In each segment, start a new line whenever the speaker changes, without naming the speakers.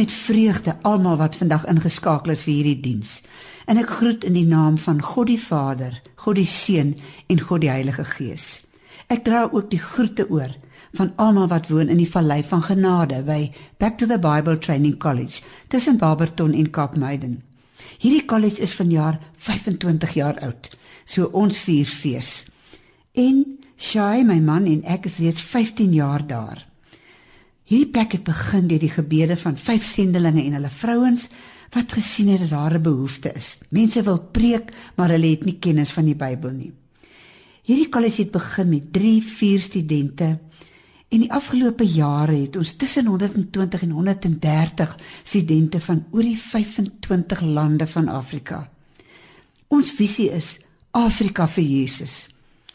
met vreugde almal wat vandag ingeskakel is vir hierdie diens. En ek groet in die naam van God die Vader, God die Seun en God die Heilige Gees. Ek dra ook die groete oor van almal wat woon in die Vallei van Genade by Back to the Bible Training College tussen Barberton en Kaapmeiden. Hierdie college is vanjaar 25 jaar oud. So ons vier fees. En Shai, my man en ek is reeds 15 jaar daar. Hierdie plek het begin deur die gebede van vyf sendelinge en hulle vrouens wat gesien het dat daar 'n behoefte is. Mense wil preek, maar hulle het nie kennis van die Bybel nie. Hierdie kollege het begin met 3, 4 studente en die afgelope jare het ons tussen 120 en 130 studente van oor die 25 lande van Afrika. Ons visie is Afrika vir Jesus.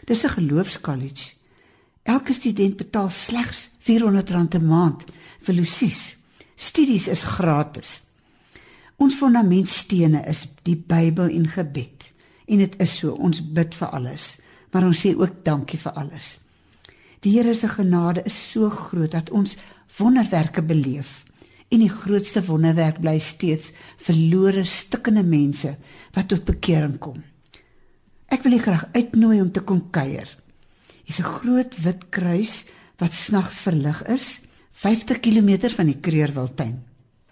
Dis 'n geloofskollege. Elke student betaal slegs R400 'n maand vir losies. Studies is gratis. Ons fundamentstene is die Bybel en gebed. En dit is so, ons bid vir alles, maar ons sê ook dankie vir alles. Die Here se genade is so groot dat ons wonderwerke beleef. En die grootste wonderwerk bly steeds verlore stikkende mense wat tot bekering kom. Ek wil u graag uitnooi om te kom kuier. Hier's 'n groot wit kruis wat snags verlig is, 50 km van die Kreurwiltuin.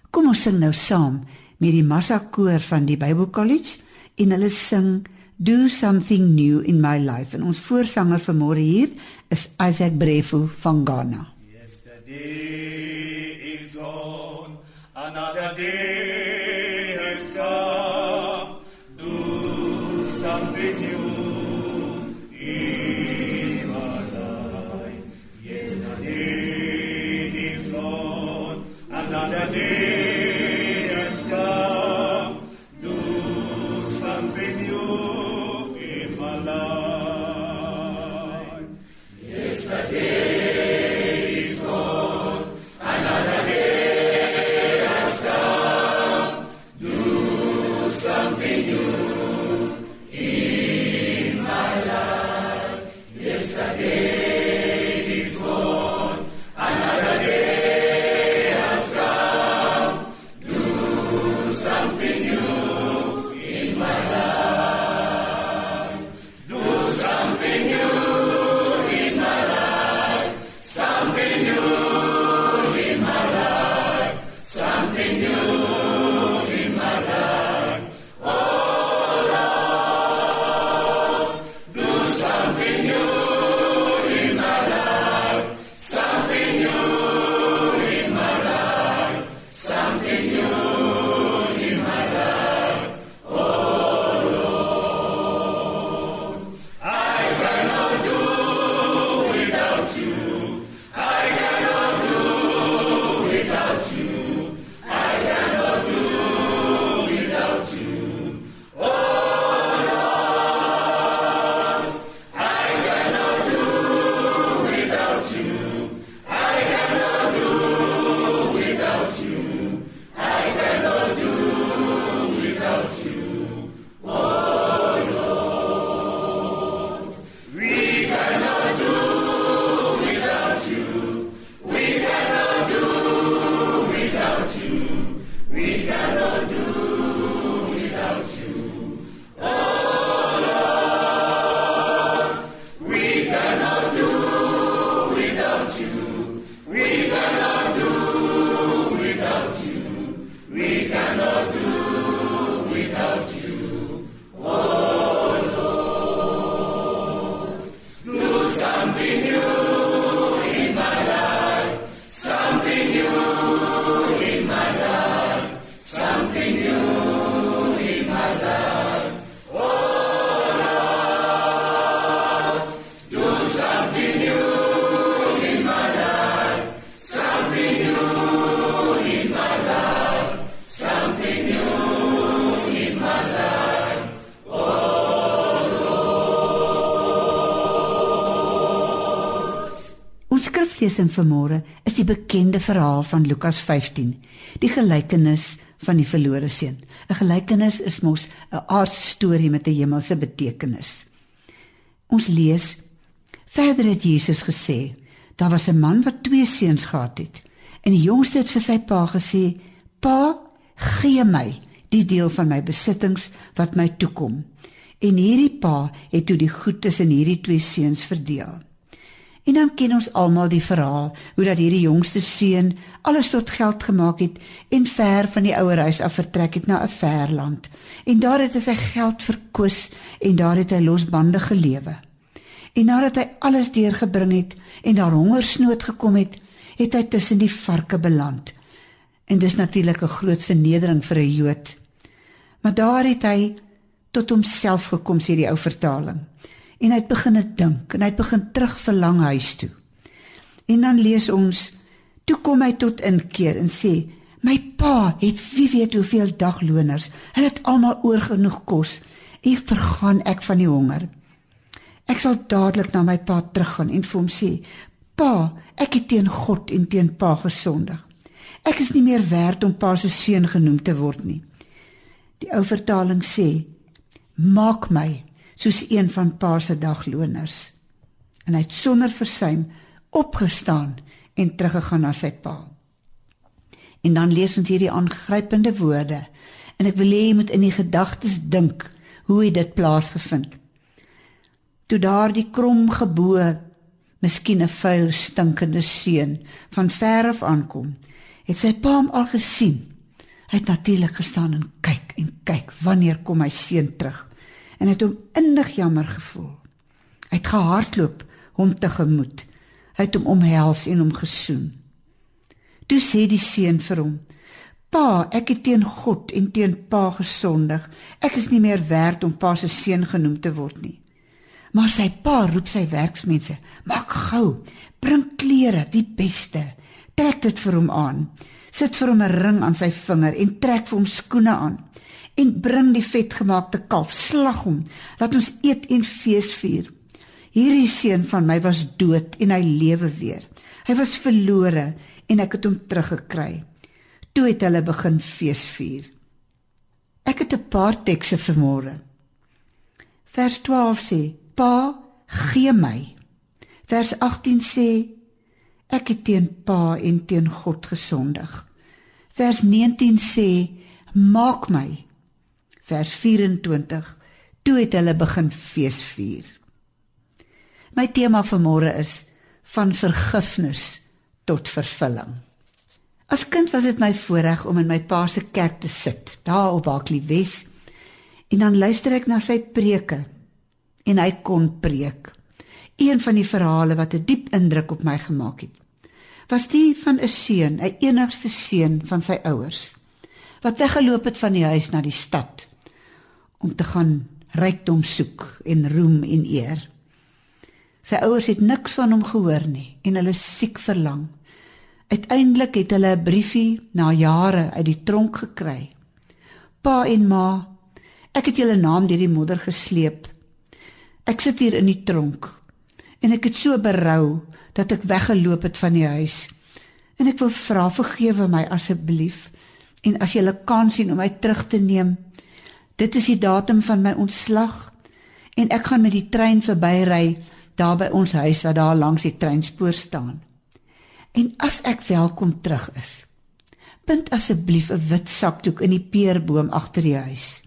Kom ons sing nou saam met die massa koor van die Bible College en hulle sing Do something new in my life. En ons voorsanger vir môre hier is Isaac Brefu van Ghana.
Yesterday is gone, another day
Ons skriflesing vir môre is die bekende verhaal van Lukas 15, die gelykenis van die verlore seun. 'n Gelykenis is mos 'n aardse storie met 'n hemelse betekenis. Ons lees verder het Jesus gesê: Daar was 'n man wat twee seuns gehad het. En die jongste het vir sy pa gesê: gee my die deel van my besittings wat my toekom." En hierdie pa het toe die goed tussen hierdie twee seuns verdeel. En dan ken ons almal die verhaal hoe dat hierdie jongste seun alles tot geld gemaak het en ver van die ouer huis af vertrek het na 'n ver land. En daar het hy sy geld verkwis en daar het hy losbandig gelewe. En nadat hy alles deurgebring het en daar hongersnood gekom het, het hy tussen die varke beland. En dis natuurlik 'n groot vernedering vir 'n Jood. Maar daar het hy tot homself gekom sê die ou vertaling en hy het begin dink en hy het begin terug verlang huis toe. En dan lees ons toe kom hy tot inkeer en sê my pa het wie weet hoeveel dagloners. Hulle het almal oorgenoeg kos. Ek vergaan ek van die honger. Ek sal dadelik na my pa teruggaan en vir hom sê: "Pa, ek het teen God en teen pa gesondig. Ek is nie meer werd om pa se seun genoem te word nie." Die ou vertaling sê: "Maak my soos een van pa se dagloners. En hy het sonder versuim opgestaan en teruggegaan na sy pa. En dan lees ons hierdie aangrypende woorde en ek wil hê jy moet in die gedagtes dink hoe het dit plaasgevind. Toe daardie krom geboë, miskien 'n vuil stinkende seun van ver af aankom, het sy pa hom al gesien. Hy het natuurlik gestaan en kyk en kyk wanneer kom my seun terug en het hom innig jammer gevoel. Hy het gehardloop hom tegemoet. Hy het hom omhels en hom gesoen. Toe sê die seun vir hom: "Pa, ek het teen God en teen pa gesondig. Ek is nie meer werd om pa se seun genoem te word nie." Maar sy pa roep sy werksmense: "Maak gou, bring klere, die beste. Trek dit vir hom aan. Sit vir hom 'n ring aan sy vinger en trek vir hom skoene aan." En bring die vetgemaakte kalf, slag hom, laat ons eet en fees vier. Hierdie seun van my was dood en hy lewe weer. Hy was verlore en ek het hom teruggekry. Toe het hulle begin fees vier. Ek het 'n paar tekste vanmôre. Vers 12 sê: Pa, gee my. Vers 18 sê: Ek het teen Pa en teen God gesondig. Vers 19 sê: Maak my vers 24 toe het hulle begin fees vier. My tema vir môre is van vergifnis tot vervulling. As kind was dit my voorreg om in my pa se kerk te sit, daar op Baklie Wes, en dan luister ek na sy preke en hy kon preek. Een van die verhale wat 'n diep indruk op my gemaak het, was die van 'n seun, 'n enigste seun van sy ouers, wat weggeloop het van die huis na die stad om te gaan rykdom soek en roem en eer. Sy ouers het niks van hom gehoor nie en hulle siek verlang. Uiteindelik het hulle 'n briefie na jare uit die tronk gekry. Pa en ma, ek het julle naam deur die modder gesleep. Ek sit hier in die tronk en ek het so berou dat ek weggeloop het van die huis. En ek wil vra vergewe my asseblief en as jy 'n kans sien om my terug te neem, Dit is die datum van my ontslag en ek gaan met die trein verbyry daar by ons huis wat daar langs die treinspoor staan. En as ek welkom terug is, bind asseblief 'n wit sakdoek in die peerboom agter die huis.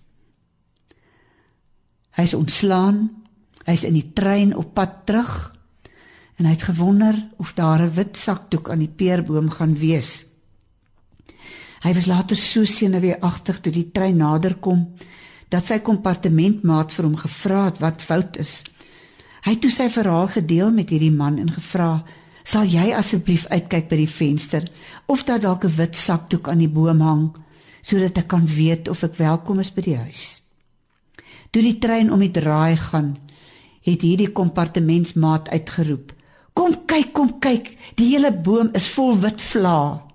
Hy's ontslaan. Hy's in die trein op pad terug en hy het gewonder of daar 'n wit sakdoek aan die peerboom gaan wees. Hy was later so senuweeagtig toe die trein naderkom dat sy kompartementmaat vir hom gevra het wat fout is. Hy het toe sy verhaal gedeel met hierdie man en gevra: "Sal jy asseblief uitkyk by die venster of daar dalk 'n wit sakdoek aan die boom hang sodat ek kan weet of ek welkom is by die huis?" Toe die trein om die draai gaan, het hierdie kompartementsmaat uitgeroep: "Kom kyk, kom kyk, die hele boom is vol wit vlae."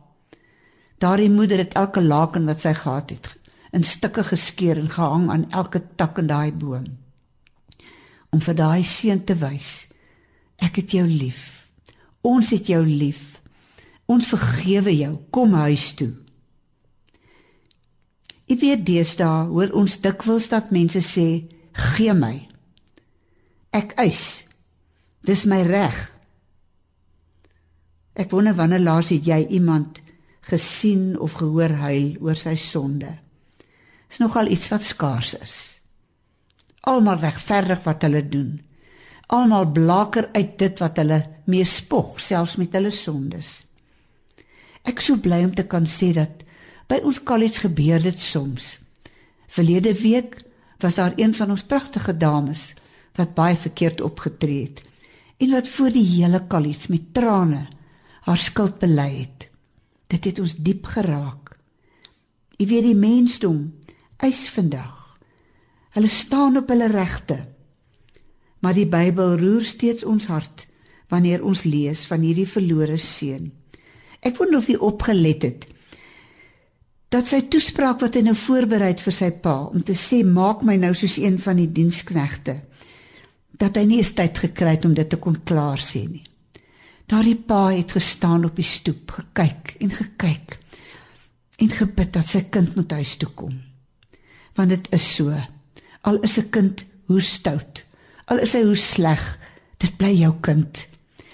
Daardie moeder het elke laken wat sy gehad het in stukke geskeur en gehang aan elke tak in daai boom. Om vir daai seun te wys, ek het jou lief. Ons het jou lief. Ons vergewe jou. Kom huis toe. Ek weet deesdae hoor ons dikwels dat mense sê, "Gee my." Ek eis. Dis my reg. Ek wonder wanneer laas het jy iemand gesien of gehoor huil oor sy sonde. Is nogal iets wat skaars is. Almal regverdig wat hulle doen. Almal blaker uit dit wat hulle mee spog, selfs met hulle sondes. Ek sou bly om te kan sê dat by ons kollege gebeur dit soms. Verlede week was daar een van ons pragtige dames wat baie verkeerd opgetree het en wat voor die hele kollege met trane haar skuld bely het. Dit het ons diep geraak. Jy weet die mensdom eis vandag. Hulle staan op hulle regte. Maar die Bybel roer steeds ons hart wanneer ons lees van hierdie verlore seun. Ek wonder of hy opgelet het dat sy toespraak wat hy nou voorberei vir sy pa om te sê maak my nou soos een van die diensknegte dat hy nie eens tyd gekry het om dit te kon klaar sê nie. Daardie pa het gestaan op die stoep, gekyk en gekyk en gebid dat sy kind moet huis toe kom. Want dit is so. Al is 'n kind hoe stout, al is hy hoe sleg, dit bly jou kind.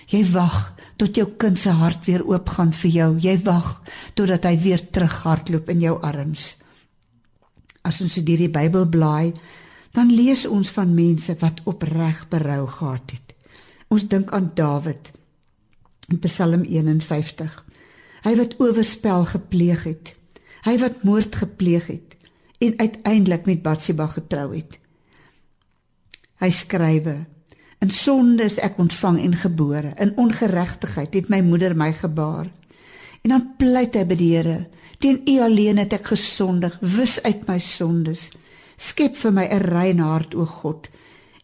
Jy wag tot jou kind se hart weer oopgaan vir jou. Jy wag totdat hy weer terughardloop in jou arms. As ons deur die Bybel blaai, dan lees ons van mense wat opreg berou gehad het. Ons dink aan Dawid in Psalm 51. Hy wat oorspel gepleeg het. Hy wat moord gepleeg het en uiteindelik met Batsheba getrou het. Hy skrywe In sonde is ek ontvang en gebore. In ongeregtigheid het my moeder my gebaar. En dan pleit hy by die Here: "Teen U alleen het ek gesondig. Wis uit my sondes. Skep vir my 'n rein hart, o God,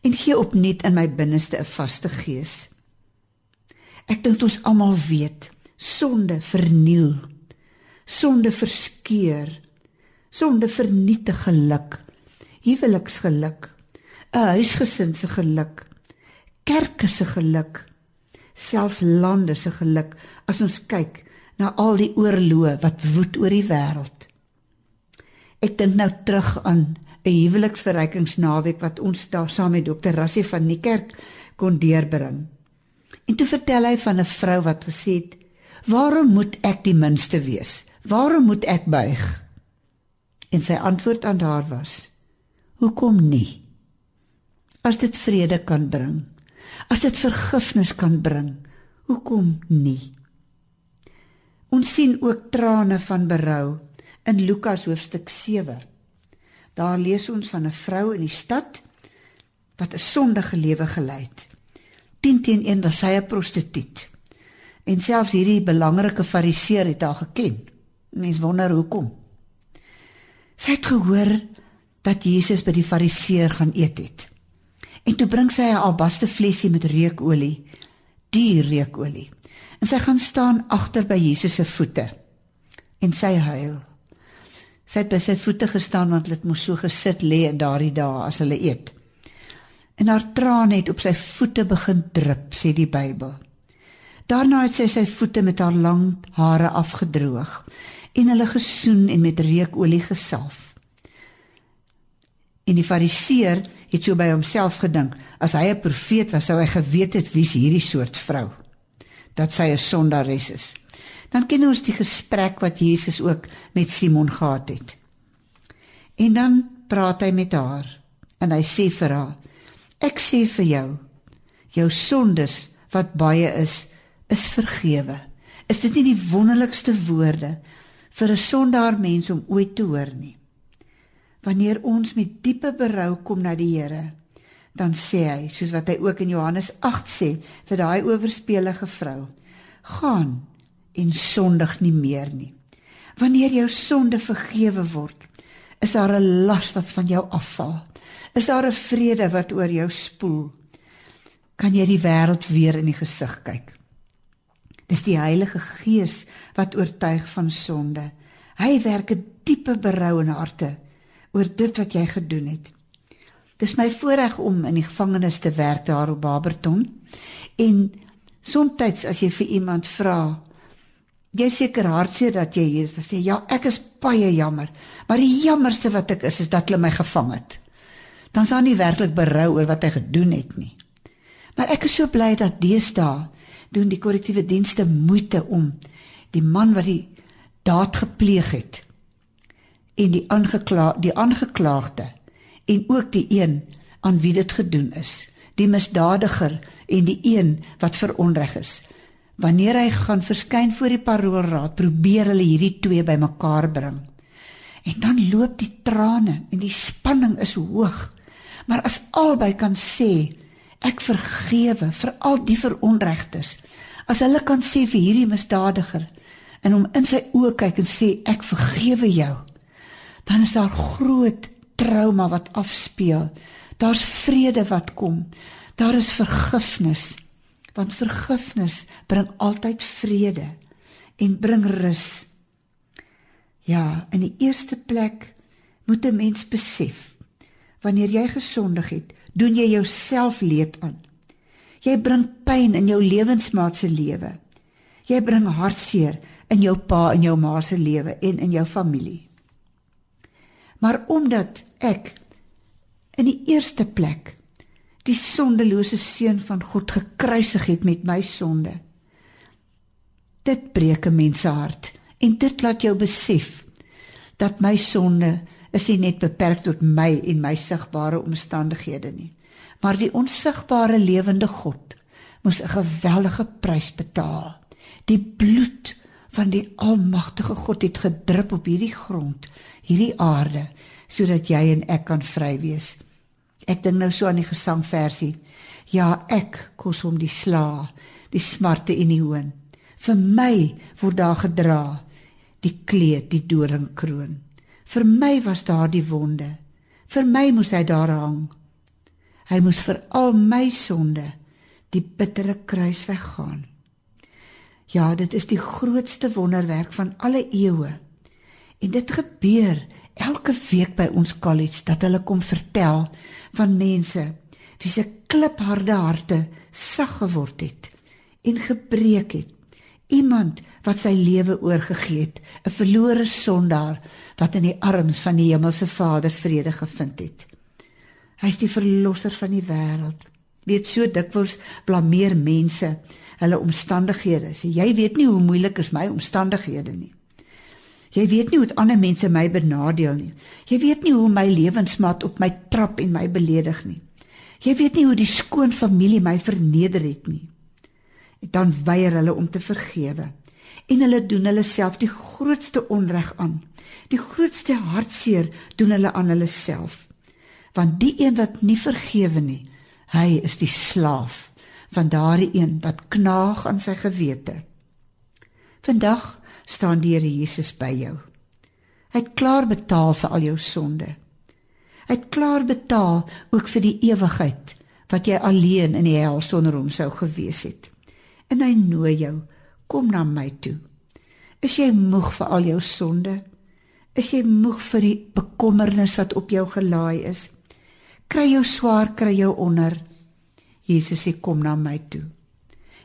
en gee opnuut in my binneste 'n vaste gees." Ek dink ons almal weet, sonde verniel. Sonde verskeur. Sonde vernietig geluk. Huweliksgeluk. 'n Huisgesin se geluk kerke se geluk, selfs lande se geluk as ons kyk na al die oorloë wat woed oor die wêreld. Ek dink nou terug aan 'n huweliksverrykingsnaweek wat ons daar saam met dokter Rassie van die kerk kon deurbring. En toe vertel hy van 'n vrou wat gesê het: "Waarom moet ek die minste wees? Waarom moet ek buig?" En sy antwoord aan haar was: "Hoekom nie? As dit vrede kan bring, as dit vergifnis kan bring, hoekom nie? Ons sien ook trane van berou in Lukas hoofstuk 7. Daar lees ons van 'n vrou in die stad wat 'n sondige lewe gelei het. 10 teen 1 was sy 'n prostituut. En selfs hierdie belangrike fariseer het haar geken. Mens wonder hoekom. Sy het gehoor dat Jesus by die fariseer gaan eet het. En toe bring sy 'n albaste flesie met reukolie, duur reukolie. En sy gaan staan agter by Jesus se voete. En sy huil. Sy het by sy voete gestaan want hulle het mos so gesit lê in daardie dae as hulle eet. En haar trane het op sy voete begin drup, sê die Bybel. Daarna het sy sy voete met haar lang hare afgedroog en hulle gesoen en met reukolie gesalf. En die fariseer het so by homself gedink, as hy 'n profeet was, sou hy geweet het wie's hierdie soort vrou. Dat sy 'n sondares is. Dan ken ons die gesprek wat Jesus ook met Simon gehad het. En dan praat hy met haar en hy sê vir haar: Ek sê vir jou, jou sondes wat baie is, is vergewe. Is dit nie die wonderlikste woorde vir 'n sondaar mens om ooit te hoor nie? Wanneer ons met diepe berou kom na die Here, dan sê hy, soos wat hy ook in Johannes 8 sê vir daai oorspelige vrou: "Gaan en sondig nie meer nie. Wanneer jou sonde vergewe word, is daar 'n las wat van jou afval. Is daar 'n vrede wat oor jou spoel. Kan jy die wêreld weer in die gesig kyk?" Dis die Heilige Gees wat oortuig van sonde. Hy werk 'n diepe berou in harte oor dit wat jy gedoen het. Dis my voorreg om in die gevangenis te werk daar op Barberton. En soms as jy vir iemand vra, jy seker hartseer dat jy hier is, dan sê ja, ek is baie jammer, maar die jammerste wat ek is is dat hulle my gevang het. Dan sou nie werklik berou oor wat hy gedoen het nie. Maar ek is so bly dat deesdae doen die korrektiewe dienste moeite om die man wat die daad gepleeg het en die aangekla die aangeklaagde en ook die een aan wie dit gedoen is die misdadiger en die een wat veronreg is. Wanneer hy gaan verskyn voor die paroolraad probeer hulle hierdie twee bymekaar bring. En dan loop die trane en die spanning is hoog maar as albei kan sê ek vergewe vir al die veronregtes as hulle kan sê vir hierdie misdadiger en hom in sy oë kyk en sê ek vergewe jou dan is daar groot trauma wat afspeel. Daar's vrede wat kom. Daar is vergifnis. Want vergifnis bring altyd vrede en bring rus. Ja in die eerste plek moet 'n mens besef wanneer jy gesondig het doen jy jouself leed aan jy bring pyn in jou lewensmaat se lewe jy bring hartseer in jou pa en jou ma se lewe en in jou familie. Maar omdat ek in die eerste plek die sondelose seun van God gekruisig het met my sonde. Dit breek 'n mens se hart en dit laat jou besef dat my sonde is nie net beperk tot my en my sigbare omstandighede nie, maar die onsigbare lewende God moes 'n geweldige prys betaal. Die bloed van die almagtige God het gedrup op hierdie grond, hierdie aarde, sodat jy en ek kan vry wees. Ek dink nou so aan die gesangversie. Ja, ek kos hom die sla, die smarte en die hoon. Vir my word daar gedra die kleed, die doringkroon. Vir my was daar die wonde. Vir my moes hy daar hang. Hy moes vir al my sonde die bittere kruis weggaan. Ja, dit is die grootste wonderwerk van alle eeue. En dit gebeur elke week by ons college dat hulle kom vertel van mense wie se klipharde harte sag geword het en gebreek het. Iemand wat sy lewe oorgegee het, 'n verlore sondaar wat in die arms van die hemelse Vader vrede gevind het. Hy is die verlosser van die wêreld. Weet so dikwels blameer mense hulle omstandighede. So jy weet nie hoe moeilik is my omstandighede nie. Jy weet nie hoe ander mense my benadeel nie. Jy weet nie hoe my lewensmaat op my trap en my beledig nie. Jy weet nie hoe die skoon familie my verneder het nie. Dan weier hulle om te vergewe. En hulle doen hulle self die grootste onreg aan. Die grootste hartseer doen hulle aan hulle self. Want die een wat nie vergewe nie, hy is die slaaf van daardie een wat knaag aan sy gewete. Vandag staan die Here Jesus by jou. Hy het klaar betaal vir al jou sonde. Hy het klaar betaal ook vir die ewigheid wat jy alleen in die hel sonder hom sou gewees het. En hy nooi jou, kom na my toe. Is jy moeg vir al jou sonde? Is jy moeg vir die bekommernis wat op jou gelaai is? Kry jou swaar, kry jou onder. Jesus sê kom na my toe.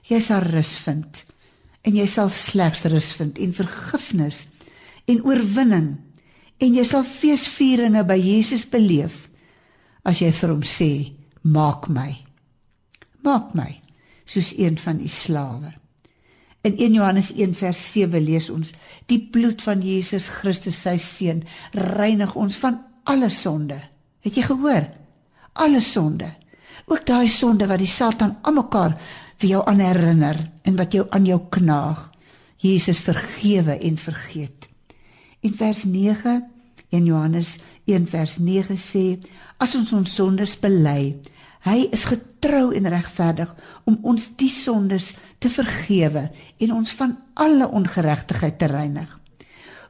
Jy sal rus vind en jy sal slegs rus vind en vergifnis en oorwinning en jy sal feesvieringe by Jesus beleef as jy vir hom sê maak my maak my soos een van u slawe. In 1 Johannes 1 vers 7 lees ons die bloed van Jesus Christus sy seun reinig ons van alle sonde. Het jy gehoor? Alle sonde. Ook daai sonde wat die Satan almekaar vir jou aan herinner en wat jou aan jou knaag. Jesus vergewe en vergeet. In vers 9 in Johannes 1 vers 9 sê as ons ons sondes bely, hy is getrou en regverdig om ons die sondes te vergewe en ons van alle ongeregtigheid te reinig.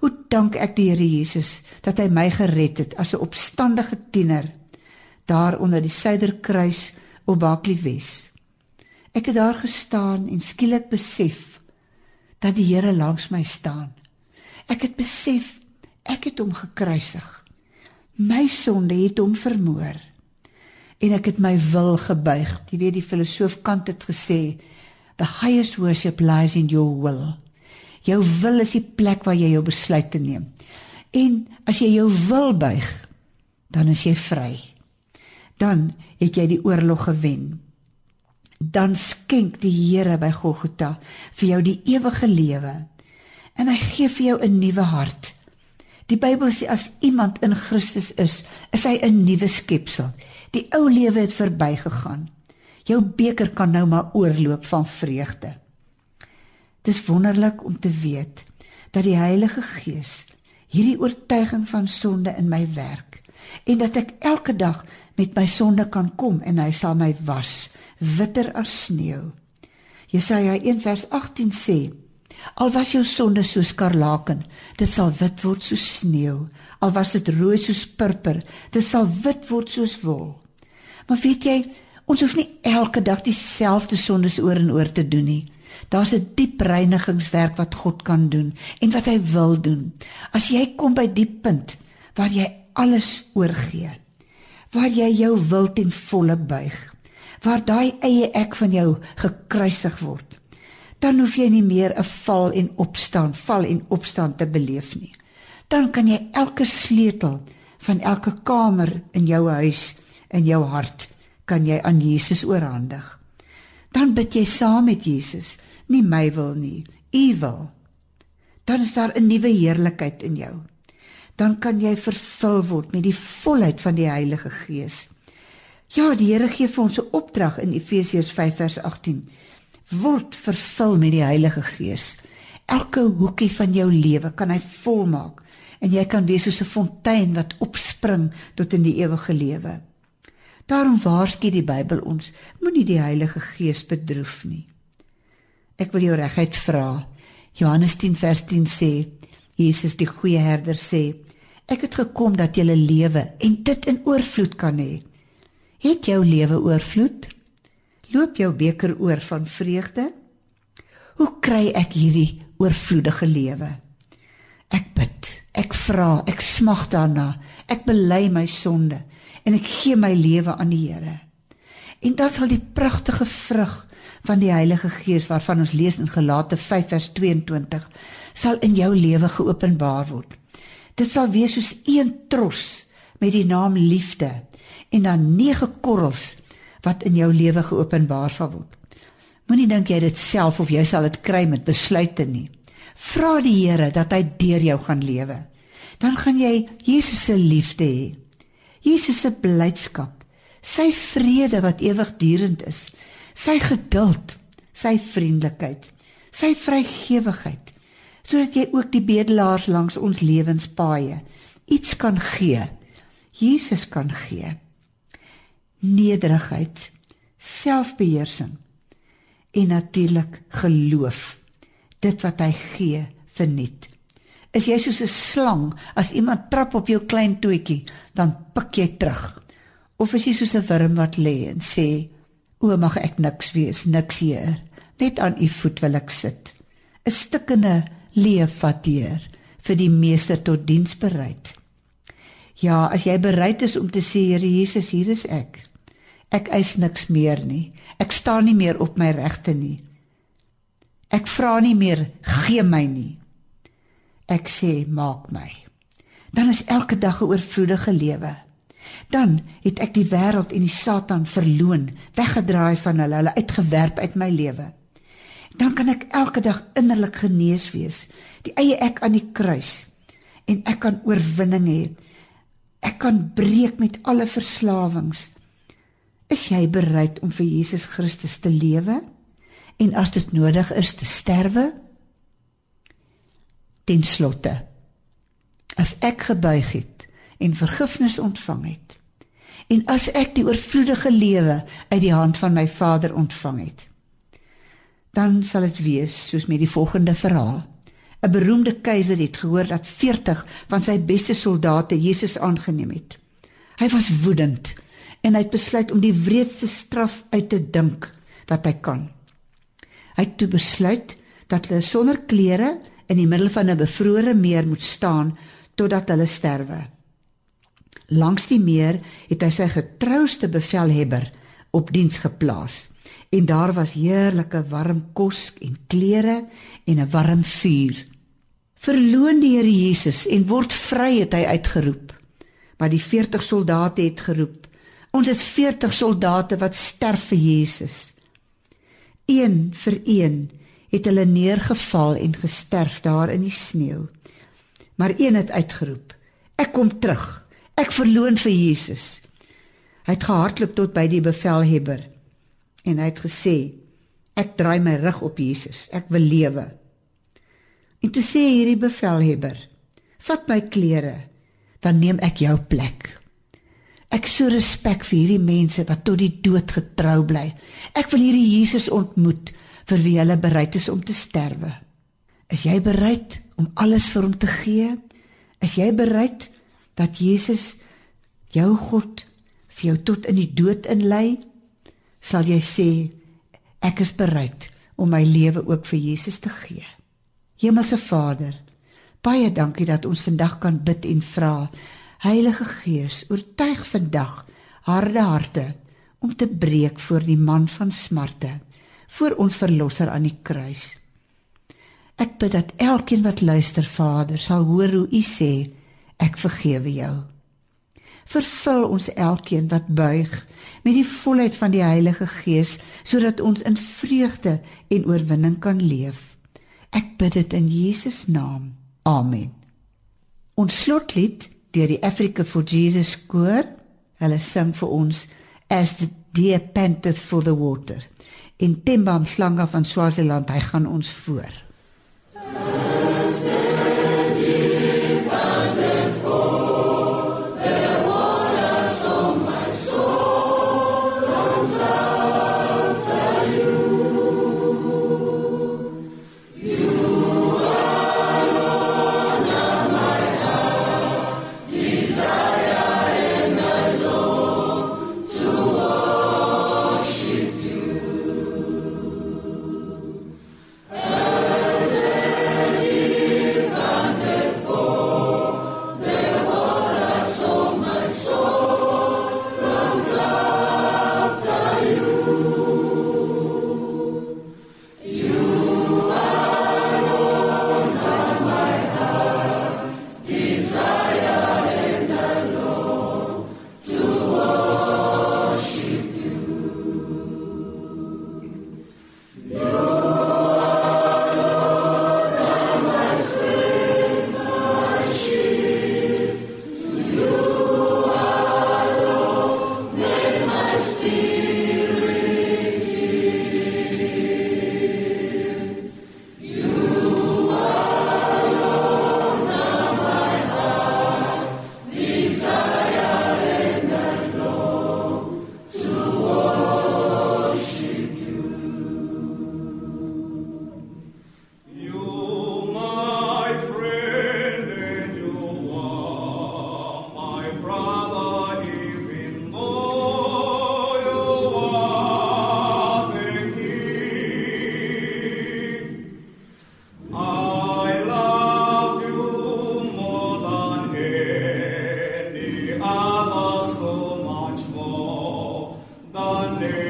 Hoe dank ek die Here Jesus dat hy my gered het as 'n opstandige tiener daar onder die suiderkruis op Baklie Wes. Ek het daar gestaan en skielik besef dat die Here langs my staan. Ek het besef ek het hom gekruisig. My sonde het hom vermoor. En ek het my wil gebuig. Jy weet die filosoof Kant het gesê, "The highest worship lies in your will." Jou wil is die plek waar jy jou besluite neem. En as jy jou wil buig, dan is jy vry dan het jy die oorlog gewen. Dan skenk die Here by Golgotha vir jou die ewige lewe. en hy gee vir jou 'n nuwe hart. Die Bybel sê as iemand in Christus is, is hy 'n nuwe skepsel. Die ou lewe het verbygegaan. Jou beker kan nou maar oorloop van vreugde. Dis wonderlik om te weet dat die Heilige Gees hierdie oortuiging van sonde in my werk en dat ek elke dag met my sonde kan kom en hy sal my was witter as sneeu. Jesaja 1 vers 18 sê: Al was jou sonde soos skarlaken, dit sal wit word soos sneeu. Al was dit rooi soos purper, dit sal wit word soos wol. Maar weet jy, ons hoef nie elke dag dieselfde sondes oor en oor te doen nie. Daar's 'n diep reinigingswerk wat God kan doen en wat hy wil doen. As jy kom by die punt waar jy alles oorgee, waar jy jou wil ten volle buig, waar daai eie ek van jou gekruisig word, dan hoef jy nie meer 'n val en opstaan, val en opstaan te beleef nie. Dan kan jy elke sleutel van elke kamer in jou huis in jou hart kan jy aan Jesus oorhandig. Dan bid jy saam met Jesus, nie my wil nie, U wil. Dan is daar 'n nuwe heerlikheid in jou. Dan kan jy vervul word met die volheid van die Heilige Gees. Ja, die Here gee vir ons 'n opdrag in Efesiërs 5 vers 18 word vervul met die Heilige Gees. Elke hoekie van jou lewe kan hy volmaak en jy kan wees soos 'n fontein wat opspring tot in die ewige lewe. Daarom waarsku die Bybel ons, moenie die Heilige Gees bedroef nie. Ek wil jou reguit vra. Johannes 10 vers 10 sê, Jesus die goeie herder sê, ek het gekom dat jy lewe en dit in oorvloed kan hê. Het jou lewe oorvloed? Loop jou beker oor van vreugde? Hoe kry ek hierdie oorvloedige lewe? Ek vra, ek smag daarna. Ek bely my sonde en ek gee my lewe aan die Here. En dan sal die pragtige vrug van die Heilige Gees waarvan ons lees in Galate 5 vers 22 sal in jou lewe geopenbaar word. Dit sal wees soos een tros met die naam liefde en dan nege korrels wat in jou lewe geopenbaar sal word. Moenie dink jy dit self of jy sal dit kry met besluite nie. Vra die Here dat hy deur jou gaan lewe. Dan gaan jy Jesus se liefde hê. Jesus se blydskap, sy vrede wat ewigdurend is, sy geduld, sy vriendelikheid, sy vrygewigheid, sodat jy ook die bedelaars langs ons lewenspaaie iets kan gee. Jesus kan gee nederigheid, selfbeheersing en natuurlik geloof. Dit wat hy gee verniet. Is jy soos 'n slang as iemand trap op jou klein toetjie, dan pik jy terug. Of is jy soos 'n wurm wat lê en sê, "O, mag ek niks wees, niks hier. Net aan u voet wil ek sit." 'n Stikkende leef wat deur vir die meester tot diens bereid. Ja, as jy bereid is om te sê, Here Jesus, hier is ek. Ek eis niks meer nie. Ek staan nie meer op my regte nie. Ek vra nie meer gee my nie. Ek sê maak my. Dan is elke dag 'n oorvloedige lewe. Dan het ek die wêreld en die Satan verloon, weggedraai van hulle, hulle uitgewerp uit my lewe. Dan kan ek elke dag innerlik genees wees, die eie ek aan die kruis en ek kan oorwinning hê. Ek kan breek met alle verslawings. Is jy bereid om vir Jesus Christus te lewe en as dit nodig is te sterwe? Ten slotte. As ek gebuig het en vergifnis ontvang het en as ek die oorvloedige lewe uit die hand van my Vader ontvang het dan sal dit wees soos met die volgende verhaal. 'n beroemde keiser het gehoor dat 40 van sy beste soldate Jesus aangeneem het. Hy was woedend en hy het besluit om die wreedste straf uit te dink wat hy kan. Hy het toe besluit dat hulle sonder klere in die middel van 'n bevrore meer moet staan totdat hulle sterwe. Langs die meer het hy sy getrouste bevelhebber op diens geplaas en daar was heerlike warm kos en klere en 'n warm vuur. Verloon die Here Jesus en word vry het hy uitgeroep. Maar die 40 soldate het geroep: Ons is 40 soldate wat sterf vir Jesus. Een vir een het hulle neergeval en gesterf daar in die sneeu. Maar een het uitgeroep: "Ek kom terug. Ek verloon vir Jesus." Hy het gehardloop tot by die bevelhebber en hy het gesê: "Ek draai my rug op Jesus. Ek wil lewe." En toe sê hierdie bevelhebber: "Vat my klere, dan neem ek jou plek." Ek so respek vir hierdie mense wat tot die dood getrou bly. Ek wil hierdie Jesus ontmoet vir wie hulle bereid is om te sterwe. Is jy bereid om alles vir hom te gee? Is jy bereid dat Jesus jou God vir jou tot in die dood inlei? Sal jy sê ek is bereid om my lewe ook vir Jesus te gee? Hemelse Vader, baie dankie dat ons vandag kan bid en vra. Heilige Gees, oortuig vandag harde harte om te breek voor die man van smarte vir ons verlosser aan die kruis. Ek bid dat elkeen wat luister, Vader, sal hoor hoe U sê, ek vergewe jou. Vervul ons elkeen wat buig met die volheid van die Heilige Gees sodat ons in vreugde en oorwinning kan leef. Ek bid dit in Jesus naam. Amen. Ons slotlied deur die Africa for Jesus koor, hulle sing vir ons as the deer panteth for the water en Themba Mhlanga van Swaziland hy gaan ons voor.
wonder.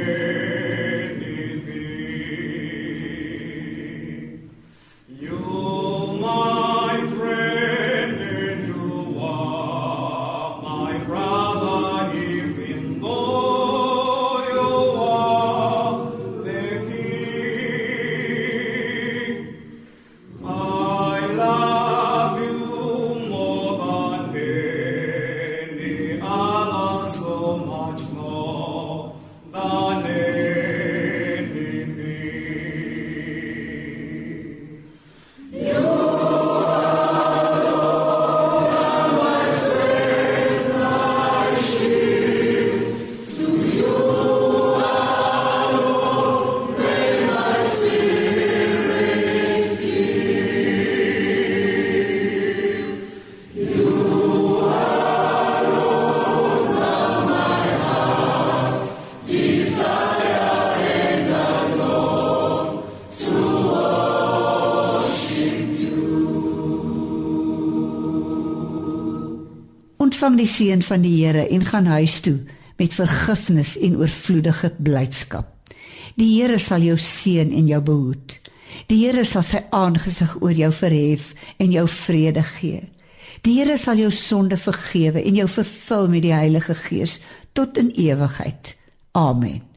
Ontvang die seën van die Here en gaan huis toe met vergifnis en oorvloedige blydskap. Die Here sal jou seën en jou behoed. Die Here sal sy aangesig oor jou verhef en jou vrede gee. Die Here sal jou sonde vergewe en jou vervul met die Heilige Gees tot in ewigheid. Amen.